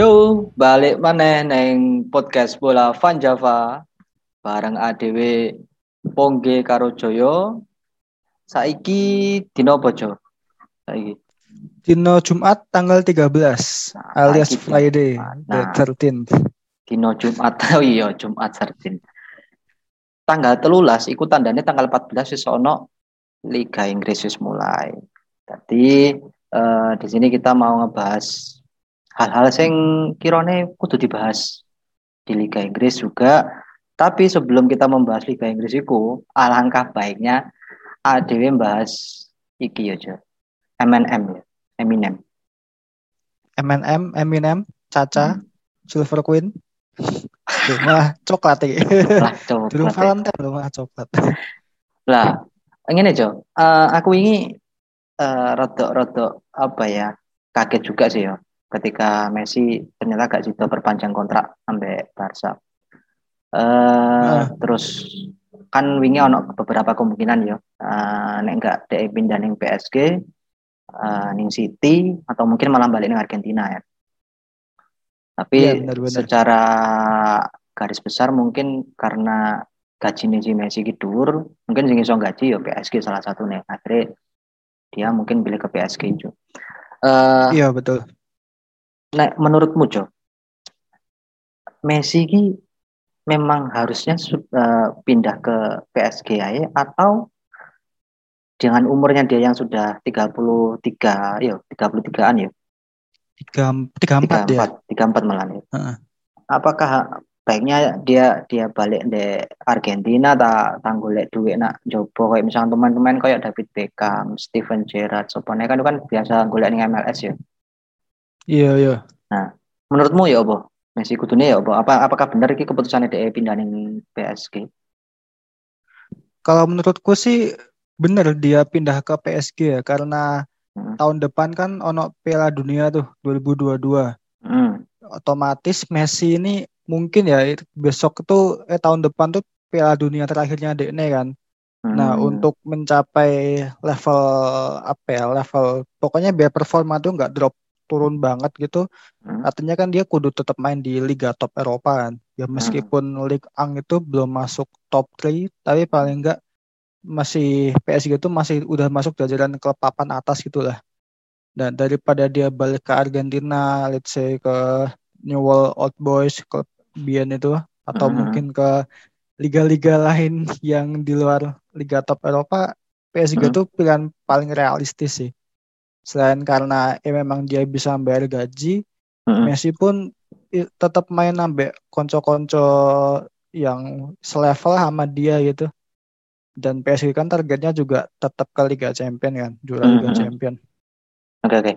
Yo, balik mana neng podcast bola Van Java bareng ADW Pongge karo Joyo. Saiki dino apa, Jo? Saiki. Dino Jumat tanggal 13 Nah, alias. Friday the Nah. 13th. Dino Jumat. Oh iya, Jumat Sardin. Tanggal telulas iku tandanya tanggal 14 wis ono Liga Inggris wis mulai. Jadi eh, di sini kita mau ngebahas hal-hal yang kirone kudu dibahas di Liga Inggris juga. Tapi sebelum kita membahas Liga Inggris itu, alangkah baiknya ADW membahas iki ya, Jo. MNM ya, Eminem. M&M, Eminem, Caca, Hmm. Silver Queen. Duh, malah coklat ya. Lah, coba. Dulu Valentine loh malah coklat. Lah, ngene Jo, Eh, aku ini eh, rodok-rodok apa ya, kaget juga sih ya, ketika Messi ternyata gak sido perpanjang kontrak sampai Barca. Eh, terus kan wingi ono beberapa kemungkinan ya, eh, nek enggak dia pindah ning PSG, eh, ning City atau mungkin malah balik ning Argentina ya. Tapi Iya, benar-benar. secara garis besar mungkin karena gajinya si Messi gitu dhuwur, mungkin sing iso gaji ya PSG salah satu nih. Akhirnya dia mungkin pilih ke PSG itu. Eh, Iya betul. Nek menurutmu Jo, Messi ki memang harusnya eh, pindah ke PSG aja atau dengan umurnya dia yang sudah 33, ya 33-an ya, Tiga, tiga empat ya. 34, 34 malah ya. Heeh. Apakah baiknya dia dia balik di Argentina tak tanggulek duit nak jopo kayak misalnya teman-teman kayak David Beckham, Steven Gerrard, sopone kan itu kan biasa golek ning MLS ya. Iya iya. Menurutmu ya apa? Messi kudune ya apa? Apa apakah benar iki keputusannya dia pindah ning PSG? Kalau menurutku sih bener dia pindah ke PSG ya karena Hmm. tahun depan kan ono Piala Dunia tuh 2022. Hmm. Otomatis Messi ini mungkin ya besok itu eh tahun depan tuh Piala Dunia terakhirnya Dekne kan. Nah, Hmm. untuk mencapai level apa ya, level pokoknya biar performa tuh nggak drop turun banget gitu. Hmm. Artinya kan dia kudu tetap main di liga top Eropa kan. Ya meskipun Ligue 1 itu belum masuk top 3, tapi paling enggak masih PSG itu masih udah masuk jajaran ke papan atas gitulah. Dan daripada dia balik ke Argentina, let's say ke Newell Old Boys, ke Bien itu, atau Mhm. mungkin ke liga-liga lain yang di luar liga top Eropa, PSG Mhm. itu pilihan paling realistis sih. Selain karena ya memang dia bisa bayar gaji, Hmm. Messi pun tetap main ambek konco-konco yang selevel sama dia gitu. Dan PSG kan targetnya juga tetap ke Liga Champion kan, juara Liga Mhm. Champion. Oke oke.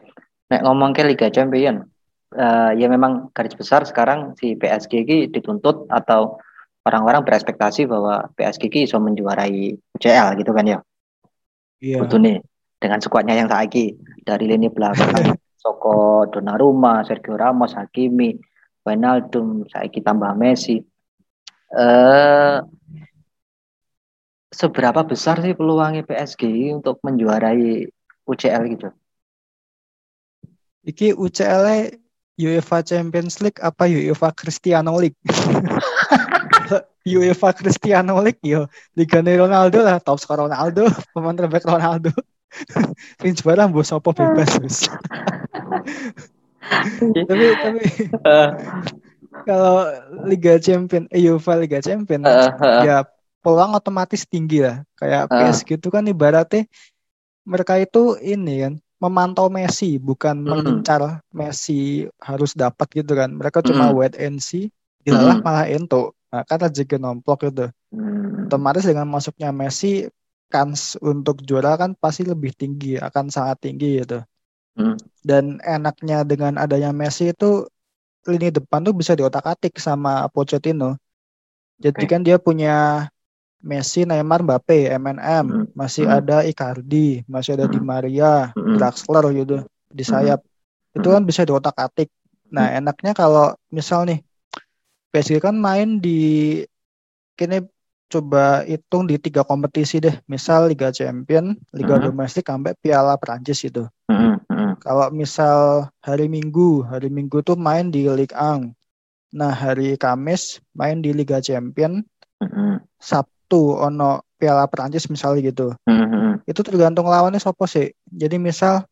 Nek ngomong ke Liga Champion, eh, ya memang garis besar sekarang si PSG ini dituntut atau orang-orang berekspektasi bahwa PSG ini bisa menjuarai UCL gitu kan ya. Iya. Betul nih dengan skuadnya yang saiki dari lini belakang Soko Donnarumma, Sergio Ramos, Hakimi, Wijnaldum, saiki tambah Messi. Eh seberapa besar sih peluangnya PSG untuk menjuarai UCL gitu? Iki UCL -nya UEFA Champions League apa UEFA Cristiano League? UEFA Cristiano League yo Liga Ronaldo lah top skor Ronaldo pemain terbaik Ronaldo Sing juara mbok sopo bebas wis. tapi tapi Eh, kalau Liga Champion eh, UEFA Liga Champion eh, eh, ya peluang otomatis tinggi lah kayak Ah. PSG itu kan ibaratnya mereka itu ini kan memantau Messi bukan Mm. mengincar Messi harus dapat gitu kan mereka cuma Mm. wait and see dilalah Mm. malah ento nah, karena juga nomplok gitu hmm, otomatis dengan masuknya Messi kans untuk juara kan pasti lebih tinggi akan sangat tinggi gitu Hmm. dan enaknya dengan adanya Messi itu lini depan tuh bisa diotak-atik sama Pochettino jadi Oke. kan dia punya Messi, Neymar, Mbappe, MNM, Hmm. masih Hmm. ada Icardi, masih ada Di Hmm. Maria, Hmm. Draxler gitu di Hmm. sayap. Itu kan bisa diotak-atik. Nah, enaknya kalau misal nih PSG kan main di kini coba hitung di tiga kompetisi deh. Misal Liga Champion, Liga Hmm. Domestik sampai Piala Prancis itu. Mm-mm, mm-mm, Kalau misal hari Minggu, hari Minggu tuh main di Ligue 1. Nah, hari Kamis main di Liga Champion, mm-mm, Sabtu ono Piala Prancis misalnya gitu. mm-mm, Itu tergantung lawannya siapa sih. Jadi misal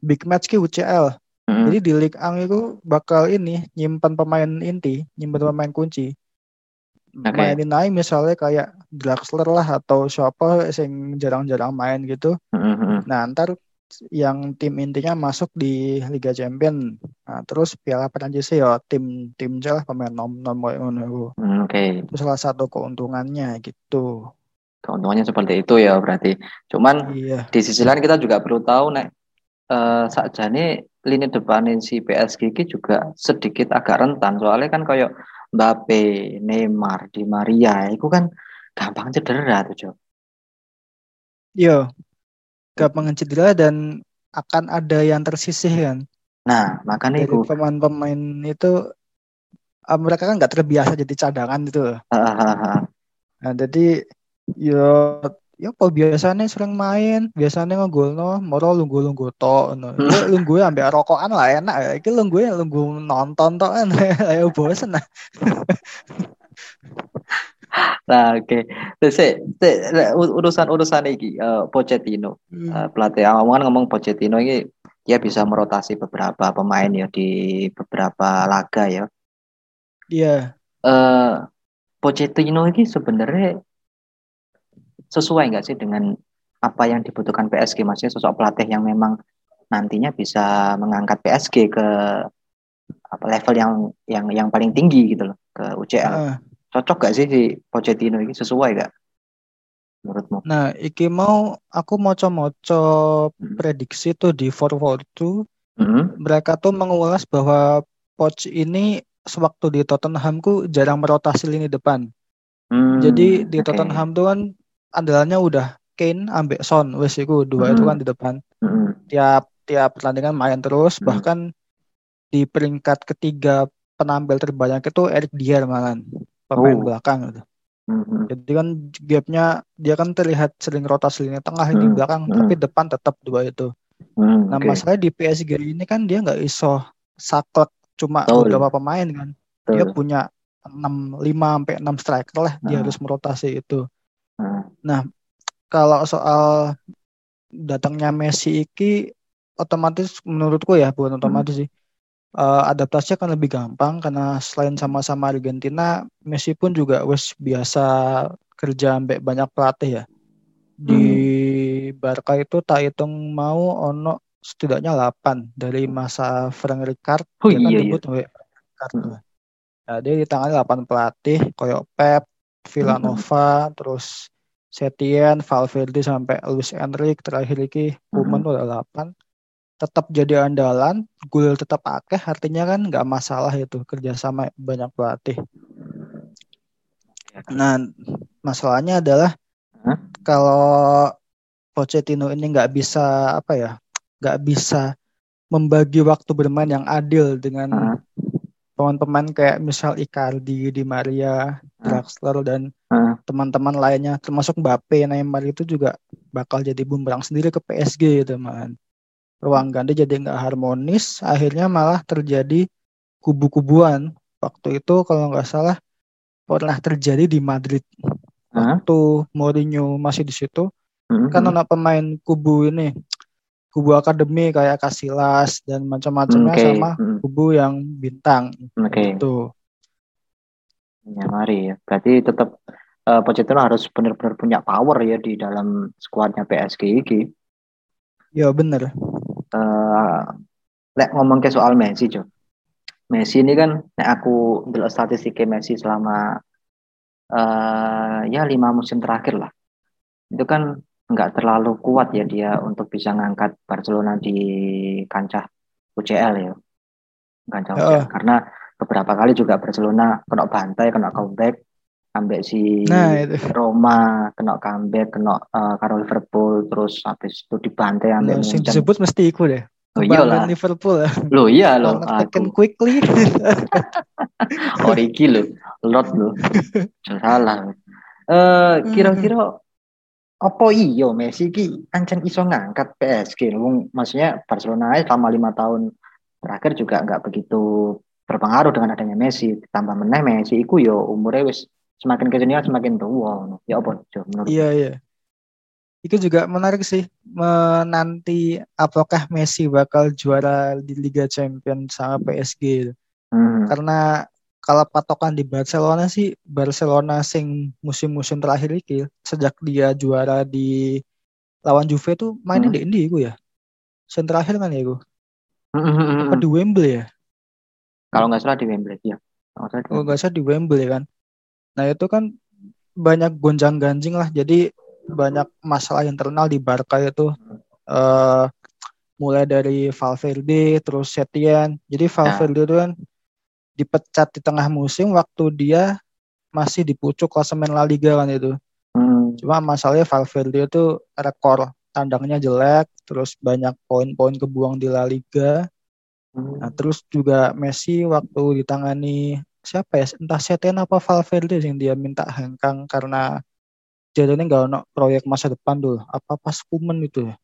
big match ki UCL. mm-mm. Jadi di Ligue 1 itu bakal ini nyimpan pemain inti, nyimpan pemain kunci. Oke. Mainin aja misalnya kayak Draxler lah atau siapa yang jarang-jarang main gitu. Mm-mm. Nah, ntar yang tim intinya masuk di Liga Champion. Nah, terus Piala Prancis ya tim tim lah pemain nom nom ngono. Mm, Oke, Itu salah satu keuntungannya gitu. keuntungannya seperti itu ya berarti. Cuman Iya. di sisi lain kita juga perlu tahu nek eh sakjane lini depan si PSG juga sedikit agak rentan soalnya kan kayak Mbappe, Neymar, Di Maria itu kan gampang cedera tuh, Jo. Iya. Gampang cedera dan akan ada yang tersisih kan. Nah, makanya itu pemain-pemain itu ah, mereka kan nggak terbiasa jadi cadangan gitu loh. hahaha. Nah, jadi yo ya apa biasanya sering main, biasanya ngegol no, moro lunggu lunggu to, no. Ya lunggu ambek rokokan lah enak ya. Iki lunggu lunggu nonton to kan, ayo bosen lah. Nah, oke. Terus sik, sik, lek u- urusan-urusan iki eh, Pochettino. Eh, pelatih awal kan ngomong Pochettino ini dia bisa merotasi beberapa pemain ya di beberapa laga ya. Iya, Eh Pochettino ini sebenarnya sesuai nggak sih dengan apa yang dibutuhkan PSG maksudnya sosok pelatih yang memang nantinya bisa mengangkat PSG ke apa level yang yang yang paling tinggi gitu loh ke UCL. Heeh. Cocok gak sih si Pochettino ini sesuai gak menurutmu? Nah, iki mau aku moco-moco Hmm. prediksi tuh di 442 Hmm, mereka tuh mengulas bahwa Poch ini sewaktu di Tottenham ku jarang merotasi lini depan. hmm, Jadi di oke. Tottenham tuh kan andalannya udah Kane ambek Son, wes iku dua itu Hmm. kan di depan. Hmm, Tiap tiap pertandingan main terus, Hmm. bahkan di peringkat ketiga penampil terbanyak itu Eric Dier malah pemain Oh. belakang gitu. hmm, Jadi kan gapnya dia kan terlihat sering rotasi lini tengah ini Hmm. belakang, Hmm. tapi depan tetap dua itu. hmm, Nah oke. masalahnya di PSG ini kan dia nggak iso saklek cuma beberapa pemain kan. Dia punya 6 5 sampai 6 striker lah dia Hmm. harus merotasi itu. Hmm, Kalau soal datangnya Messi iki otomatis menurutku ya bukan Hmm. otomatis sih. eh, adaptasinya akan lebih gampang karena selain sama-sama Argentina, Messi pun juga wes biasa kerja ambek banyak pelatih ya. Di Barca itu tak hitung mau ono setidaknya 8 dari masa Frank Rijkaard Oh dia kan iya, iya. debut ambek Rijkaard Hmm. Nah, dia ditangani 8 pelatih koyo Pep, Villanova, terus Setien, Valverde sampai Luis Enrique terakhir iki Koeman Hmm. udah 8 tetap jadi andalan, gol tetap akeh artinya kan nggak masalah itu kerjasama banyak pelatih. Nah, masalahnya adalah Hah? kalau Pochettino ini nggak bisa apa ya, nggak bisa membagi waktu bermain yang adil dengan Hah? Pemain-pemain kayak misal Icardi, Di Maria, Draxler dan Hah? teman-teman lainnya termasuk Mbappe, Neymar itu juga bakal jadi bumerang sendiri ke PSG gitu man. Ruang ganti jadi nggak harmonis, akhirnya malah terjadi kubu-kubuan. Waktu itu kalau nggak salah pernah terjadi di Madrid. Hah? Waktu Mourinho masih di situ, Hmm, kan ada pemain kubu ini, kubu akademi kayak Casillas dan macam-macamnya Oke, sama hmm, kubu yang bintang oke. gitu. Ya, mari ya. Berarti tetap eh, Pochettino harus benar-benar punya power ya di dalam skuadnya PSG ini. Ya bener. Eh, lek ngomong ke soal Messi, Jo. Messi ini kan, nek aku delok statistiknya Messi selama eh ya lima musim terakhir lah. Itu kan nggak terlalu kuat ya dia untuk bisa ngangkat Barcelona di kancah UCL ya. Kancah. UCL. Karena beberapa kali juga Barcelona kena bantai, kena comeback, ambek si Nah itu. Roma kena comeback, kena eh, karo Liverpool, terus habis itu dibantai ambek Nah, Munchen. disebut mesti iku deh. Oh Kebanggaan iyalah. Liverpool ya. Loh iya Overtaken aku quickly. origi loh, lot loh, salah. Eh kira-kira apa iyo Messi ki ancen iso ngangkat PSG wong maksudnya Barcelona selama lima tahun terakhir juga nggak begitu berpengaruh dengan adanya Messi. Tambah meneh Messi iku yo umurnya wis semakin ke sini semakin tua ya apa menurut iya iya. Itu juga menarik sih menanti apakah Messi bakal juara di Liga Champions sama PSG hmm. karena kalau patokan di Barcelona sih Barcelona sing musim-musim terakhir ini sejak dia juara di lawan Juve tuh mainnya hmm. di Indi gue ya. Sen terakhir kan ya gue. Hmm, hmm, hmm, Apa di Wembley ya? Kalau nggak salah di Wembley ya. Kalau nggak salah di Wembley kan. Nah itu kan banyak gonjang ganjing lah. Jadi banyak masalah internal di Barca itu. Uh, mulai dari Valverde terus Setien. Jadi. Valverde itu kan dipecat di tengah musim waktu dia masih di pucuk klasemen La Liga kan itu. Hmm. Cuma masalahnya Valverde itu rekor tandangnya jelek, terus banyak poin-poin kebuang di La Liga. Hmm. Nah, terus juga Messi waktu ditangani siapa ya? Entah Setien apa Valverde yang dia minta hengkang karena jadinya nggak ono proyek masa depan dulu. Apa pas kumen itu ya?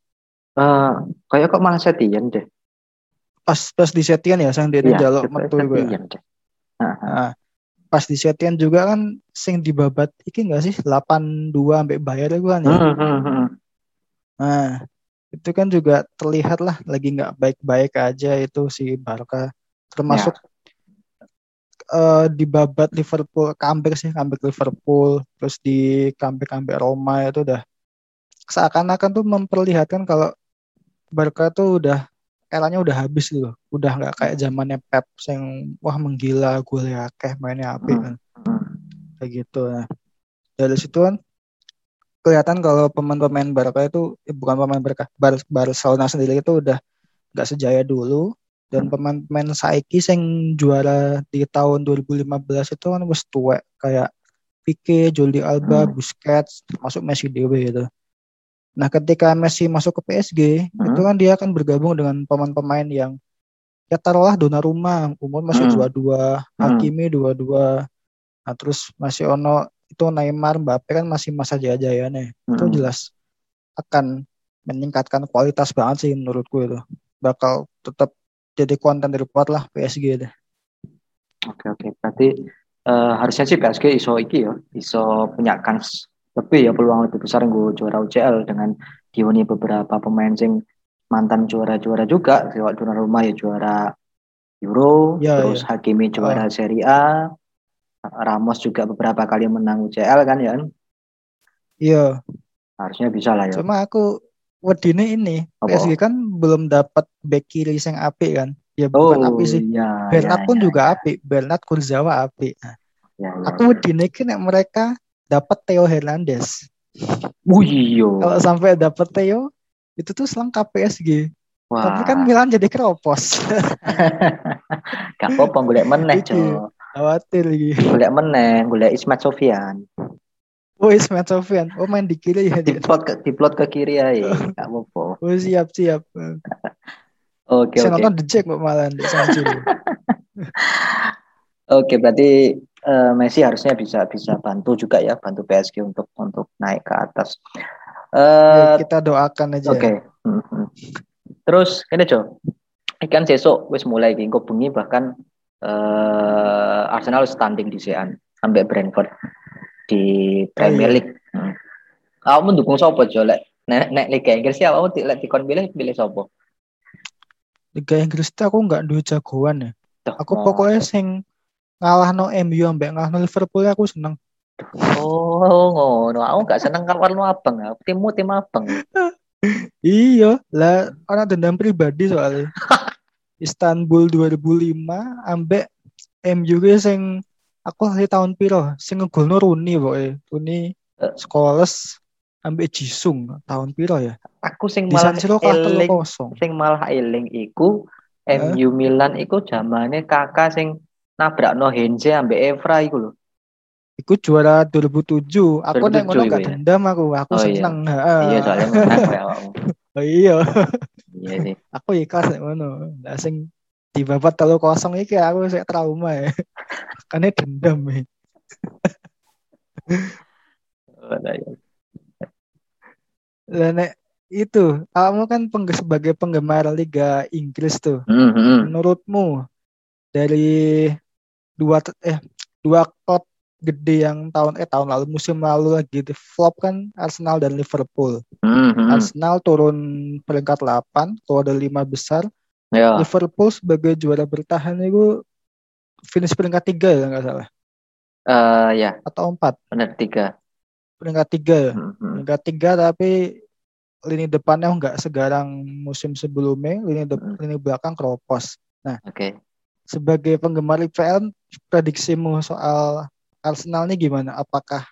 Uh, kayak kok malah Setien deh pas pas di Setian ya sang dia iya, jaluk metu gue. Ya. Nah, pas di Setian juga kan sing dibabat iki enggak sih? 82 sampai bayar gue kan ya. Nah, itu kan juga terlihat lah lagi nggak baik-baik aja itu si Barca. Termasuk ya. uh, di babat Liverpool comeback sih comeback Liverpool terus di comeback comeback Roma itu udah. Seakan-akan tuh memperlihatkan kalau Barca tuh udah eranya udah habis gitu. Udah nggak kayak zamannya Pep yang wah menggila gue ya kayak mainnya api. Kan kayak gitu. Nah dari situ kan kelihatan kalau pemain-pemain Barca itu eh, bukan pemain Barca Bar Barcelona sendiri itu udah nggak sejaya dulu. Dan pemain-pemain Saiki yang juara di tahun 2015 itu kan wis tua kayak Pique, Jordi Alba, hmm. Busquets, masuk Messi Dewi gitu. Nah, ketika Messi masuk ke PSG, hmm. itu kan dia akan bergabung dengan pemain-pemain yang ya taruhlah Donnarumma, umur masih hmm. dua-dua, hmm. Hakimi dua-dua. Nah, terus masih ono itu Neymar, Mbappe kan masih masa jaya-jayanya. Hmm. Itu jelas akan meningkatkan kualitas banget sih menurutku itu. Bakal tetap jadi konten report lah PSG deh. Oke oke, berarti uh, harusnya sih PSG iso iki ya, iso punya kans lebih ya peluang lebih besar gue juara UCL dengan dihuni beberapa pemain sing mantan juara-juara juga lewat juara rumah ya juara Euro ya, terus ya. Hakimi juara oh. Serie A Ramos juga beberapa kali menang UCL kan ya iya harusnya bisa lah ya cuma aku wedine ini Apa? PSG kan belum dapat back kiri yang api kan ya bukan oh, api sih iya, Bernat iya, pun iya, juga iya. api Bernat Kurzawa api nah, ya, ya, aku ya. wedine kan mereka dapat Theo Hernandez. Oh iya. Kalau sampai dapat Theo, itu tuh selengkap PSG. Wah. Tapi kan Milan jadi keropos. Gak apa-apa, gue meneh, Cok. Khawatir lagi. Gue meneh, gue Ismet Sofian. Oh Ismet Sofian, oh main di kiri ya. Diplot ke, diplot ke kiri ya, gak apa-apa. Oh siap siap. Oke oke. Saya nonton The Jack malah di Oke, berarti uh, Messi harusnya bisa bisa bantu juga ya, bantu PSG untuk untuk naik ke atas. Uh, ya, kita doakan aja. Oke. Okay. Mm -hmm. Terus ini Jo, ikan sesok wis mulai kok bengi bahkan uh, Arsenal standing di Sean sampai Brentford di Premier oh, iya. League. Hmm. Kamu mendukung siapa Jo? Lek nek nek Liga Inggris ya kamu lek dikon pilih pilih siapa? Liga Inggris itu aku nggak dua jagoan ya. Aku pokoknya sing ngalah no MU ambek ngalah no Liverpool aku seneng. Oh, ngono. Aku gak seneng kan warna abang. Timmu tim abang. iya, lah orang dendam pribadi soalnya. Istanbul 2005 ambek MU gue sing aku hari tahun piro sing ngegolno Rooney pokoke. Rooney uh. Scholes ambek Jisung tahun piro ya? Aku sing malah eling, sing malah eling iku MU Milan iku zamane kakak sing nabrak no Henze ambek Evra iku lho. Iku juara 2007. Aku nek ngono gak dendam aku. Aku oh, iya. seneng. Iya, iya soalnya menang ya Oh iya. Iya sih. aku ikhlas nek ngono. Lah sing di babak telu kosong iki aku sik trauma ya. Karena dendam ya. Lah nek itu, kamu kan peng sebagai penggemar Liga Inggris tuh. Hmm, hmm. Menurutmu dari dua eh dua klub gede yang tahun eh tahun lalu musim lalu lagi di flop kan Arsenal dan Liverpool. Hmm, hmm. Arsenal turun peringkat 8, keluar dari lima besar. Ya. Liverpool sebagai juara bertahan itu finish peringkat tiga ya nggak salah Eh, ya, atau empat benar tiga. peringkat tiga ya Hmm, hmm. peringkat tiga tapi lini depannya nggak segarang musim sebelumnya lini de- Hmm. lini belakang keropos Oke. Sebagai penggemar IPL prediksimu soal Arsenal ini gimana apakah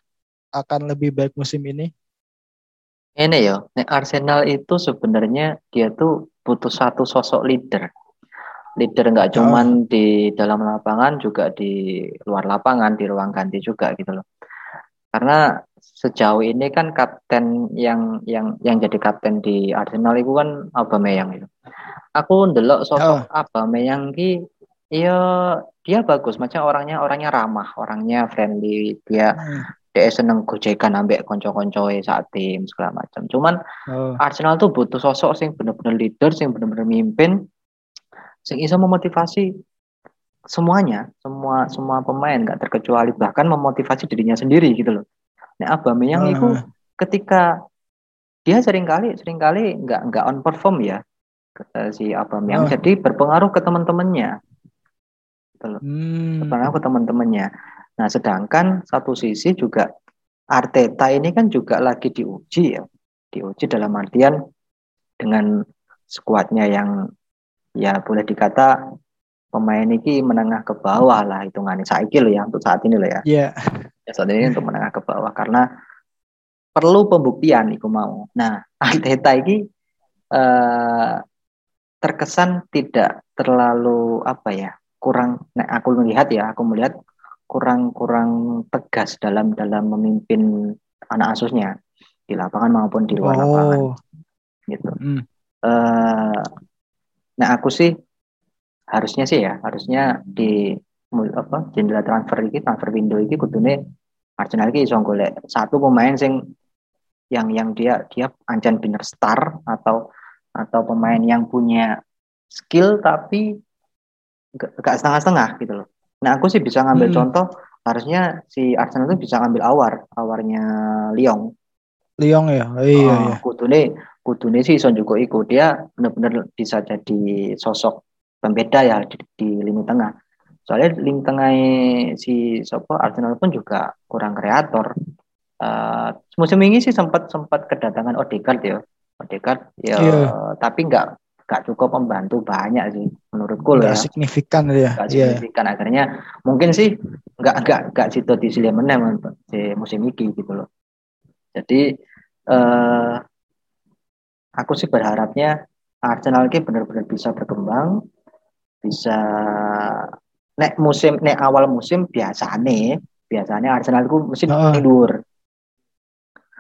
akan lebih baik musim ini Ini ya, Arsenal itu sebenarnya dia tuh butuh satu sosok leader. Leader nggak Oh. cuman di dalam lapangan, juga di luar lapangan, di ruang ganti juga gitu loh. Karena sejauh ini kan kapten yang yang yang jadi kapten di Arsenal itu kan Aubameyang itu. Aku ndelok sosok Aubameyang ki iya dia bagus, macam orangnya orangnya ramah, orangnya friendly, dia Hmm. dia seneng gojekan ambek konco-konco saat tim segala macam. Cuman oh. Arsenal tuh butuh sosok sing bener-bener leader, sing bener-bener mimpin, sing bisa memotivasi semuanya, semua semua pemain nggak terkecuali bahkan memotivasi dirinya sendiri gitu loh. Nah, Aubameyang itu Ah. ketika dia sering kali sering kali nggak nggak on perform ya si Aubameyang, Ah. jadi berpengaruh ke teman-temannya. Gitu loh Hmm. berpengaruh ke teman-temannya. Nah, sedangkan satu sisi juga Arteta ini kan juga lagi diuji ya, diuji dalam artian dengan skuadnya yang ya boleh dikata pemain ini menengah ke bawah lah hitungannya saiki loh ya untuk saat ini loh ya. Iya. Ya, saat ini untuk menengah ke bawah karena perlu pembuktian iku mau. Nah, Arteta ini eh, terkesan tidak terlalu apa ya kurang nah aku melihat ya aku melihat kurang kurang tegas dalam dalam memimpin anak asuhnya di lapangan maupun di luar lapangan Oh. gitu. Hmm. Eh, nah aku sih harusnya sih ya harusnya di apa jendela transfer ini transfer window ini kudune Arsenal ini iso golek satu pemain sing yang yang dia dia ancen bener star atau atau pemain yang punya skill tapi gak, setengah-setengah gitu loh. Nah aku sih bisa ngambil Hmm. contoh harusnya si Arsenal itu bisa ngambil awar awarnya Lyon Lyon ya. Oh, iya Oh, iya. kudune kudune sih Son juga ikut dia benar-benar bisa jadi sosok pembeda ya di, di lini tengah. Soalnya lini tengah si Sopo Arsenal pun juga kurang kreator. Eh, musim ini sih sempat sempat kedatangan Odegaard ya. Odegaard ya Iya. tapi nggak nggak cukup membantu banyak sih menurutku loh ya. signifikan ya. Nggak Iya. signifikan akhirnya mungkin sih nggak nggak nggak situ di menang di musim ini gitu loh. Jadi eh aku sih berharapnya Arsenal ini benar-benar bisa berkembang, bisa nek musim nek awal musim biasanya biasanya Arsenal itu mesti Heeh. tidur.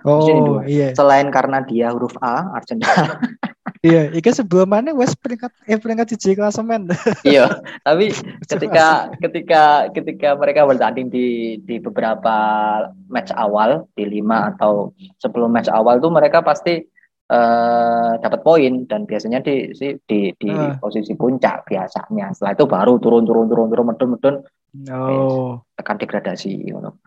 Oh iya. Selain karena dia huruf A Arsenal. Iya, iki sebelumnya wes peringkat eh peringkat siji klasemen. iya, tapi ketika ketika ketika mereka bertanding di di beberapa match awal di lima atau sebelum match awal tuh mereka pasti eh, dapat poin dan biasanya di si- di di Ah. posisi puncak biasanya. Setelah itu baru turun turun turun turun medun medun Oh. tekan degradasi ngono.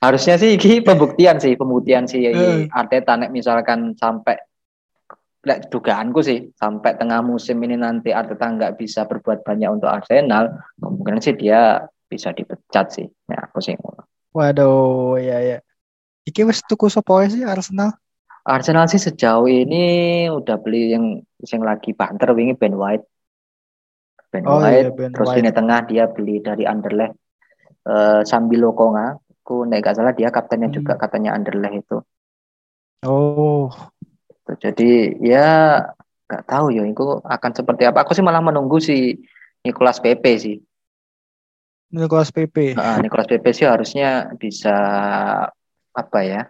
Harusnya sih ini pembuktian sih, pembuktian si Eh. Arteta nek misalkan sampai lek dugaanku sih sampai tengah musim ini nanti Arteta nggak bisa berbuat banyak untuk Arsenal, kemungkinan sih dia bisa dipecat sih. Ya, aku sih ngono. Waduh, ya ya. Iki wes tuku sapa sih Arsenal? Arsenal sih sejauh ini udah beli yang yang lagi banter wingi Ben White. Ben Oh iya, White, Ben terus White. lini tengah dia beli dari Anderlecht eh Sambilo Konga. Aku nek nggak salah dia kaptennya Hmm. juga katanya Anderlecht itu. Oh, Jadi ya nggak tahu ya itu akan seperti apa. Aku sih malah menunggu si Nicolas Pepe sih. Nicolas Pepe. Nah, Nicolas Pepe sih harusnya bisa apa ya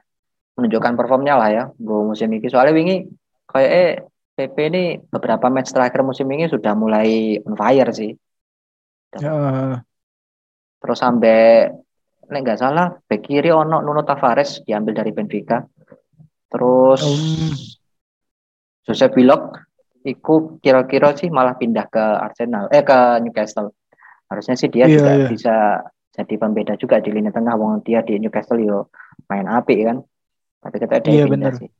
menunjukkan performnya lah ya gue musim ini. Soalnya wingi kayak eh Pepe ini beberapa match terakhir musim ini sudah mulai on fire sih. Ya, Terus sampai nek nggak salah back kiri ono Nuno Tavares diambil dari Benfica. Terus Um, Jose Bilok iku kira-kira sih malah pindah ke Arsenal eh ke Newcastle. Harusnya sih dia Iya, juga iya. bisa jadi pembeda juga di lini tengah wong dia di Newcastle yo main apik kan. Tapi kita ada Iya, pindah bener. sih.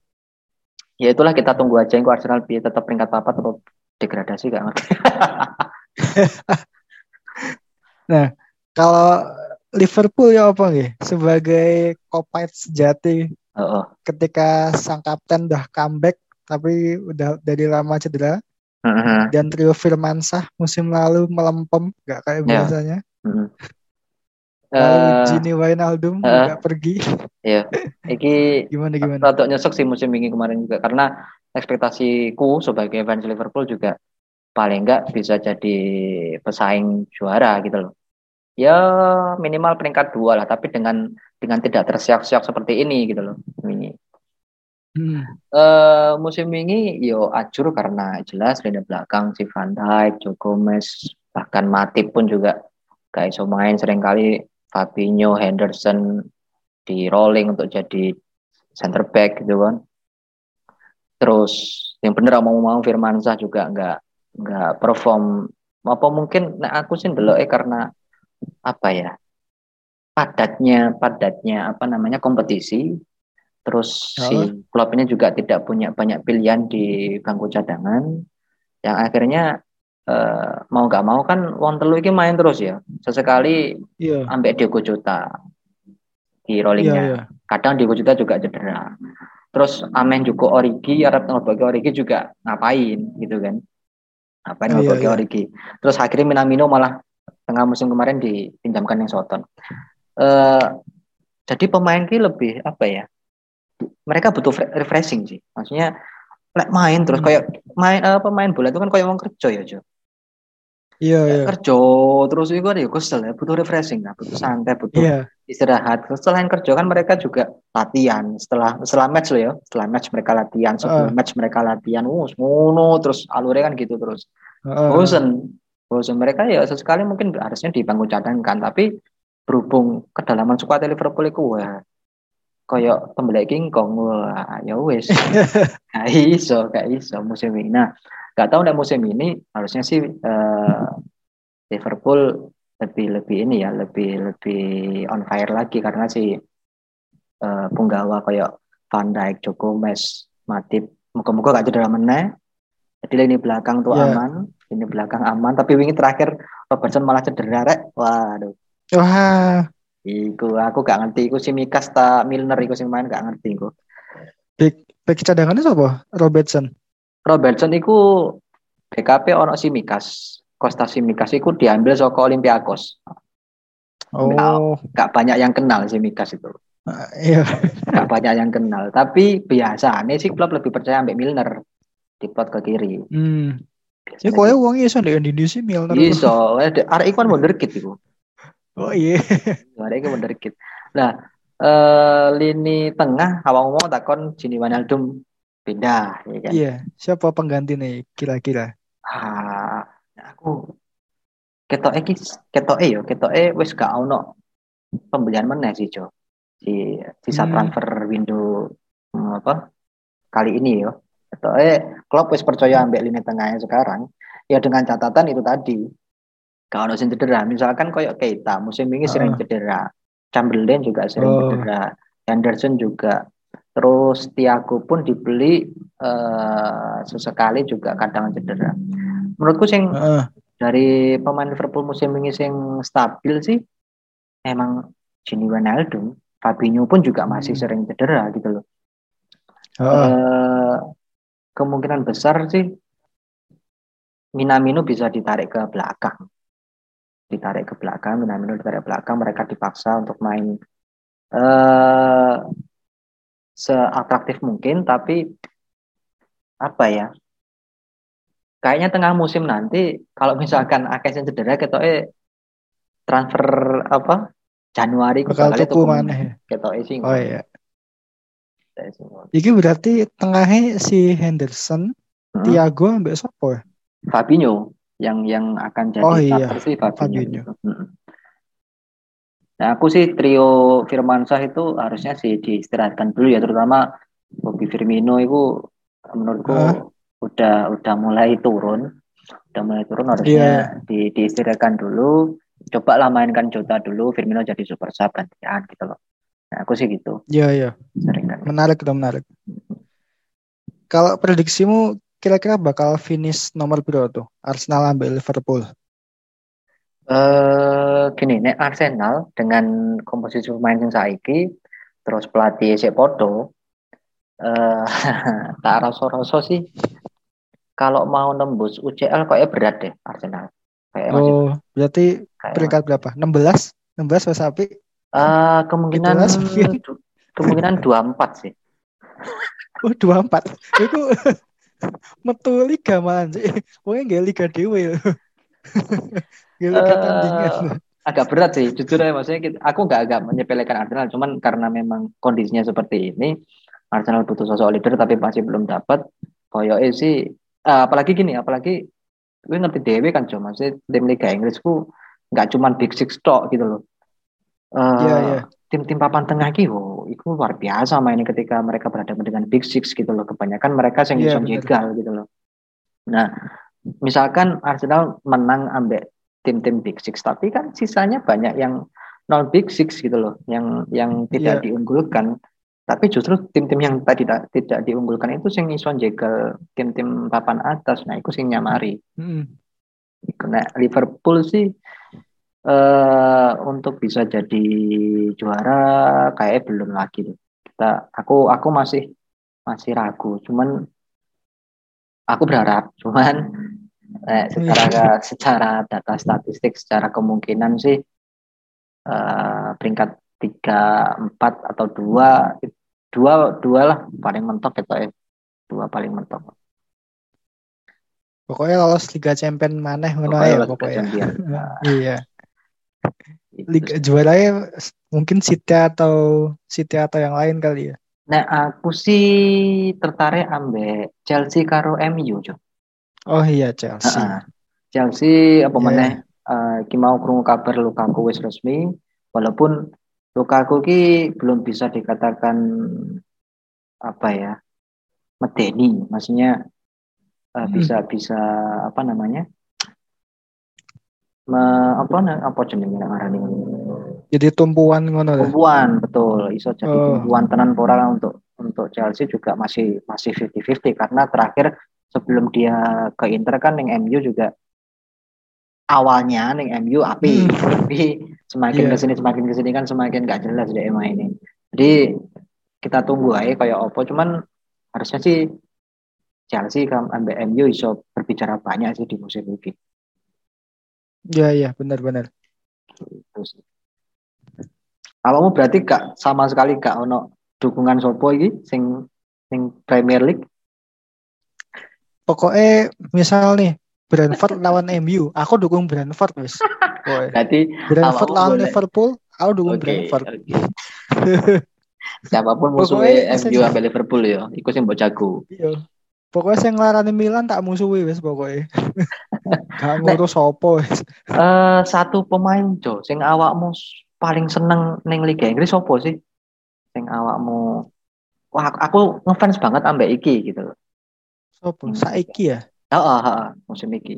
Ya itulah kita tunggu aja yang Arsenal bi- tetap peringkat papat atau degradasi gak ngerti. kalau Liverpool ya apa nih? Sebagai kopait sejati Heeh. ketika sang kapten udah comeback tapi udah dari lama cedera Heeh. dan trio Firmansyah musim lalu melempem gak kayak Ya. biasanya. Heeh. Lalu Eh, Gini Wijnaldum eh. juga pergi. ya. Iki Gimana gimana? Rada nyesek sih musim ini kemarin juga karena ekspektasiku sebagai fans Liverpool juga paling enggak bisa jadi pesaing juara gitu loh. Ya minimal peringkat dua lah, tapi dengan dengan tidak tersiak-siak seperti ini gitu loh. Ini Hmm. eh musim ini yo acur karena jelas lini belakang. Si Van Dijk, Joe bahkan Matip pun juga gak iso main. Seringkali Fabinho, Henderson di rolling untuk jadi center back gitu kan. Terus yang bener mau mau Firmansyah juga nggak nggak perform. Apa mungkin nah aku sih dulu eh karena apa ya? Padatnya padatnya apa namanya kompetisi terus si Oh. klub ini juga tidak punya banyak pilihan di bangku cadangan yang akhirnya eh, mau nggak mau kan wong telu ini main terus ya sesekali Iya. ambek Diego Jota di rollingnya iya. kadang Diego Jota juga cedera terus Amen juga Origi Arab ngebagi Origi juga ngapain gitu kan ngapain ngebagi iya. Origi terus akhirnya Minamino malah tengah musim kemarin dipinjamkan yang Soton eh jadi pemain ki lebih apa ya mereka butuh fre- refreshing sih maksudnya lek main terus Hmm. kayak main eh, pemain bola itu kan kayak mau kerja ya Jo Iya, iya. kerja terus itu kan ya kesel ya butuh refreshing lah butuh santai butuh Iya. istirahat. Terus Selain kerja kan mereka juga latihan. Setelah setelah match loh ya, setelah match mereka latihan, sebelum Heeh. match mereka latihan. Uh, ngono terus alurnya kan gitu terus. Heeh. Bosen. Bosen mereka ya sesekali mungkin harusnya di bangku cadangkan, tapi berhubung kedalaman squad Liverpool itu wah koyo pembelek King Kong wah ya wis. Gak iso gak iso musim ini. Nah gak tahu nek musim ini harusnya sih eh, Liverpool lebih lebih ini ya lebih lebih on fire lagi karena si eh, punggawa kayak Van Dijk, Joe Gomez, Matip muka-muka gak cedera meneh. Jadi lini belakang tuh Iya. aman lini belakang aman. Tapi wingi terakhir Robertson malah cedera rek. Waduh. Wah, iku aku gak ngerti. Iku si Mikas ta Milner iku sing main gak ngerti iku. Back, back cadangannya siapa? Robertson. Robertson iku BKP ono si Mikas. Costa Simikas iku diambil saka Olympiakos. Oh, gak banyak yang kenal si Mikas itu. Ah, iya. gak banyak yang kenal. Tapi biasanya sih klub lebih percaya ambek Milner. Di plot ke kiri. Hmm. Ya uangnya iso ndek Indonesia Milner. iso. Ada arek iku kan wonderkid iku Oh iya. arek iku wonderkid nah eh, lini tengah awak mau takon Gini Wijnaldum pindah ya kan Iya, siapa pengganti nih kira-kira? ah aku ketok iki ketok yo ketok wis gak ono pembelian meneh sih Jo si sisa Hmm. transfer window hmm, apa kali ini yo ketok klub wis percaya ambek lini tengahnya sekarang ya dengan catatan itu tadi ono sing cedera. Misalkan koyo Keita musim ini sering cedera. Chamberlain juga sering Oh. cedera. Henderson juga. Terus Tiago pun dibeli eh, sesekali juga kadang cedera. Menurutku sing Heeh. dari pemain Liverpool musim ini sing stabil sih emang Gini Wijnaldum. Fabinho pun juga masih Hmm. sering cedera gitu loh. Heeh. Eh, kemungkinan besar sih Minamino bisa ditarik ke belakang ditarik ke belakang Minamino ditarik ke belakang mereka dipaksa untuk main eh seatraktif mungkin tapi apa ya kayaknya tengah musim nanti kalau misalkan akeh sing cedera ketok eh transfer apa Januari Bakal bakal tuku maneh ya? ketok sing Oh iya. Iki berarti tengahnya si Henderson, Hmm. Thiago ambek sopo ya? Fabinho yang yang akan jadi Oh iya, starter sih Fabinho. Fabinho. gitu. Mm. Nah, aku sih trio Firmansyah itu harusnya sih diistirahatkan dulu ya, terutama Bobby Firmino itu menurutku Hah? udah udah mulai turun, udah mulai turun harusnya Iya, di, diistirahatkan dulu. Coba lah mainkan Jota dulu, Firmino jadi super sub gantian gitu loh. Nah, aku sih gitu, iya, iya. sering kan. Menarik itu menarik. Kalau prediksimu kira-kira bakal finish nomor berapa tuh? Arsenal ambil Liverpool. Eh gini, nek Arsenal dengan komposisi pemain yang saiki, terus pelatih si Podo, eh tak rasa-rasa sih kalau mau nembus UCL kayaknya berat deh Arsenal. Kayak masih Oh, berarti kayak peringkat berapa? 16? 16 wes api? Eh, kemungkinan du- kemungkinan 24 sih. Oh, 24. Itu metu liga sih. Pokoknya nggak liga dewe. Nggak liga tandingan. Eh agak berat sih, jujur ya maksudnya kita- aku nggak agak menyepelekan Arsenal, cuman karena memang kondisinya seperti ini, Arsenal butuh sosok leader tapi masih belum dapat. Koyoke sih, eh, apalagi gini, apalagi gue ngerti dewe kan cuma maksudnya tim Liga Inggrisku nggak cuman Big Six tok gitu loh. Eh, Iya, iya. tim-tim papan tengah oh, itu luar biasa mainnya ketika mereka berhadapan dengan Big Six gitu loh. Kebanyakan mereka yang Iya, bisa jegal gitu loh. Nah, misalkan Arsenal menang ambek tim-tim Big Six, tapi kan sisanya banyak yang non Big Six gitu loh, yang yang tidak Iya. diunggulkan. Tapi justru tim-tim yang tadi tidak tidak diunggulkan itu sing iso jegal tim-tim papan atas. Nah, itu sing nyamari. Mm. Nah, Liverpool sih eh untuk bisa jadi juara kayak belum lagi. Kita aku aku masih masih ragu. Cuman aku berharap, cuman eh, secara secara data statistik secara kemungkinan sih eh, peringkat tiga empat atau dua dua dua lah paling mentok gitu ya dua paling mentok Pokoknya lolos Liga Champion maneh ngono Liga pokoknya. Iya. Itu Liga sih. juaranya mungkin City atau City atau yang lain kali ya. Nah, aku sih tertarik ambek Chelsea karo MU, Jo. Oh iya Chelsea. Heeh. Chelsea apa Iya. meneh eh, ki mau krungu kabar Lukaku wis resmi walaupun Lukaku ki belum bisa dikatakan apa ya medeni maksudnya eh, Hmm. bisa bisa apa namanya me, apa na- apa jenenge nek ngarani Jadi tumpuan ngono tumpuan betul. Iso jadi Oh. tumpuan tenan pora untuk untuk Chelsea juga masih masih 50-50 karena terakhir sebelum dia ke Inter kan yang MU juga awalnya ning MU api. Hmm. tapi semakin Iya. ke sini semakin ke sini kan semakin gak jelas deh emang ini. Jadi kita tunggu aja kayak opo cuman harusnya sih Chelsea kan ambek MU iso berbicara banyak sih di musim ini Iya iya benar-benar. Awakmu berarti gak sama sekali gak ono dukungan sopo iki sing sing Premier League Pokoknya misal nih Brentford lawan MU, aku dukung Brentford wis. Pokoknya. berarti Brentford lawan boleh. Liverpool, aku dukung Oke, Brentford. oke. Siapa pun musuhnya MU ambil Liverpool ya, iku sing mbok jago. Iya. Pokoknya saya ngelarani Milan tak musuhi wis pokoknya. Gak ngurus sopo. Eh satu pemain Jo, sing awakmu paling seneng ning Liga Inggris sopo sih? Sing awakmu Wah, aku, aku ngefans banget ambek iki gitu loh. Sopo? Saiki ya. Heeh, heeh, musim iki.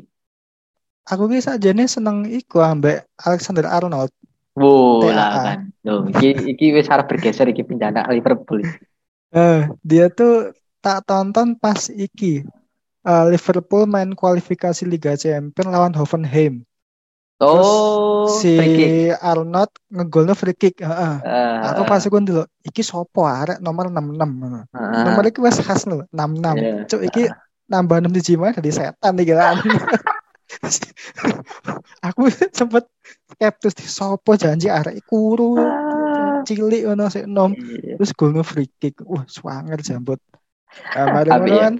Aku ki sakjane seneng iku ambek Alexander Arnold. Lah kan. Loh, iki iki wis arep bergeser iki pindah nang Liverpool. Eh, dia tuh tak tonton pas iki eh, Liverpool main kualifikasi Liga Champions lawan Hoffenheim. Oh, si free kick. Arnold ngegolnya free kick. Heeh. Eh, Aku pas iku dulu, iki sopo arek nomor 66. heeh. Nomor iki wis khas lho, 66. Iya. Cuk iki nambah 6 biji mana dari setan iki kan. aku sempet skeptis di sopo janji arek kuru Ah, cilik ngono sik nom iya. terus golnya free kick. Wah, swanger jambut. Mari Tapi ngono ya. kan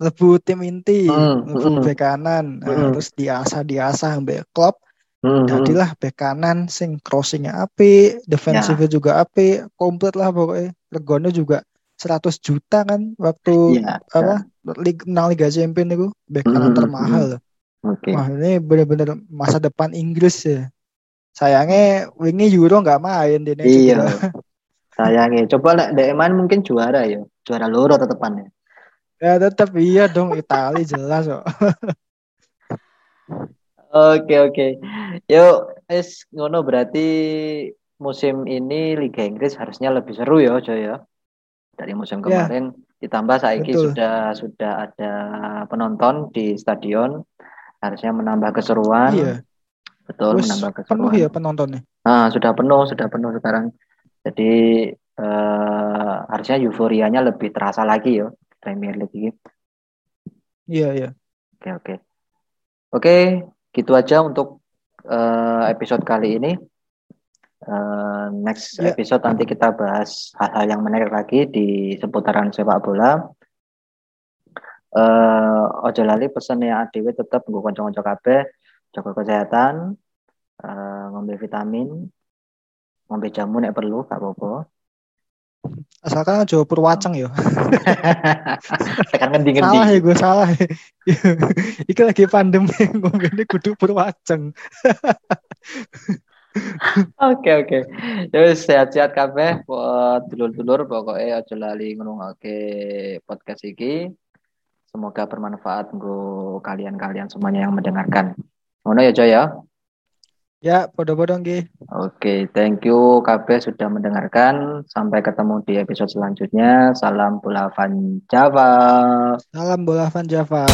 lebu tim inti, lebu hmm. bek kanan. Nah, Hmm. terus diasah diasah mbek klub Hmm, hmm. jadilah bek kanan sing crossingnya api, defensifnya juga api, komplit lah pokoknya. Regone juga 100 juta kan waktu Iya. apa Liga, menang Liga Champions itu bek kanan hmm, termahal. Oke. Wah ini bener-bener masa depan Inggris ya. Sayangnya wingi Euro nggak main di Iya. Sayangnya. Coba lah main mungkin juara ya. Juara loro tetepannya. Ya tetap iya dong Itali jelas kok. Oke oke. Yuk, es ngono berarti musim ini Liga Inggris harusnya lebih seru ya, Joy ya. Dari musim Ya, kemarin ditambah saiki betul. sudah sudah ada penonton di stadion, harusnya menambah keseruan. Iya. Betul, menambah penuh keseruan. ya penontonnya. Nah, sudah penuh, sudah penuh sekarang. Jadi eh, harusnya euforianya lebih terasa lagi ya Premier League ini. Iya iya. Oke, oke. Oke, gitu aja untuk eh, episode kali ini. Eh, next Ya. episode nanti kita bahas hal-hal yang menarik lagi di seputaran sepak bola. Eh, ojo lali pesen ya ADW tetap gue konco-konco kabeh, jaga kesehatan, eh, ngombe vitamin, ngombe jamu nek perlu, gak apa-apa. Asalkan aja Purwaceng ya. Tekan ngendi-ngendi. Salah ya gue salah. ya. Iki lagi pandemi ngomongnya kudu Purwaceng. Oke oke. Terus sehat-sehat kabeh buat dulur-dulur pokoknya aja lali ngrungokke podcast iki. Semoga bermanfaat nggo kalian-kalian semuanya yang mendengarkan. Ngono ya Joy ya. Ya, nggih. Oke, thank you kabeh sudah mendengarkan. Sampai ketemu di episode selanjutnya. Salam bola Van Java. Salam bola Van Java.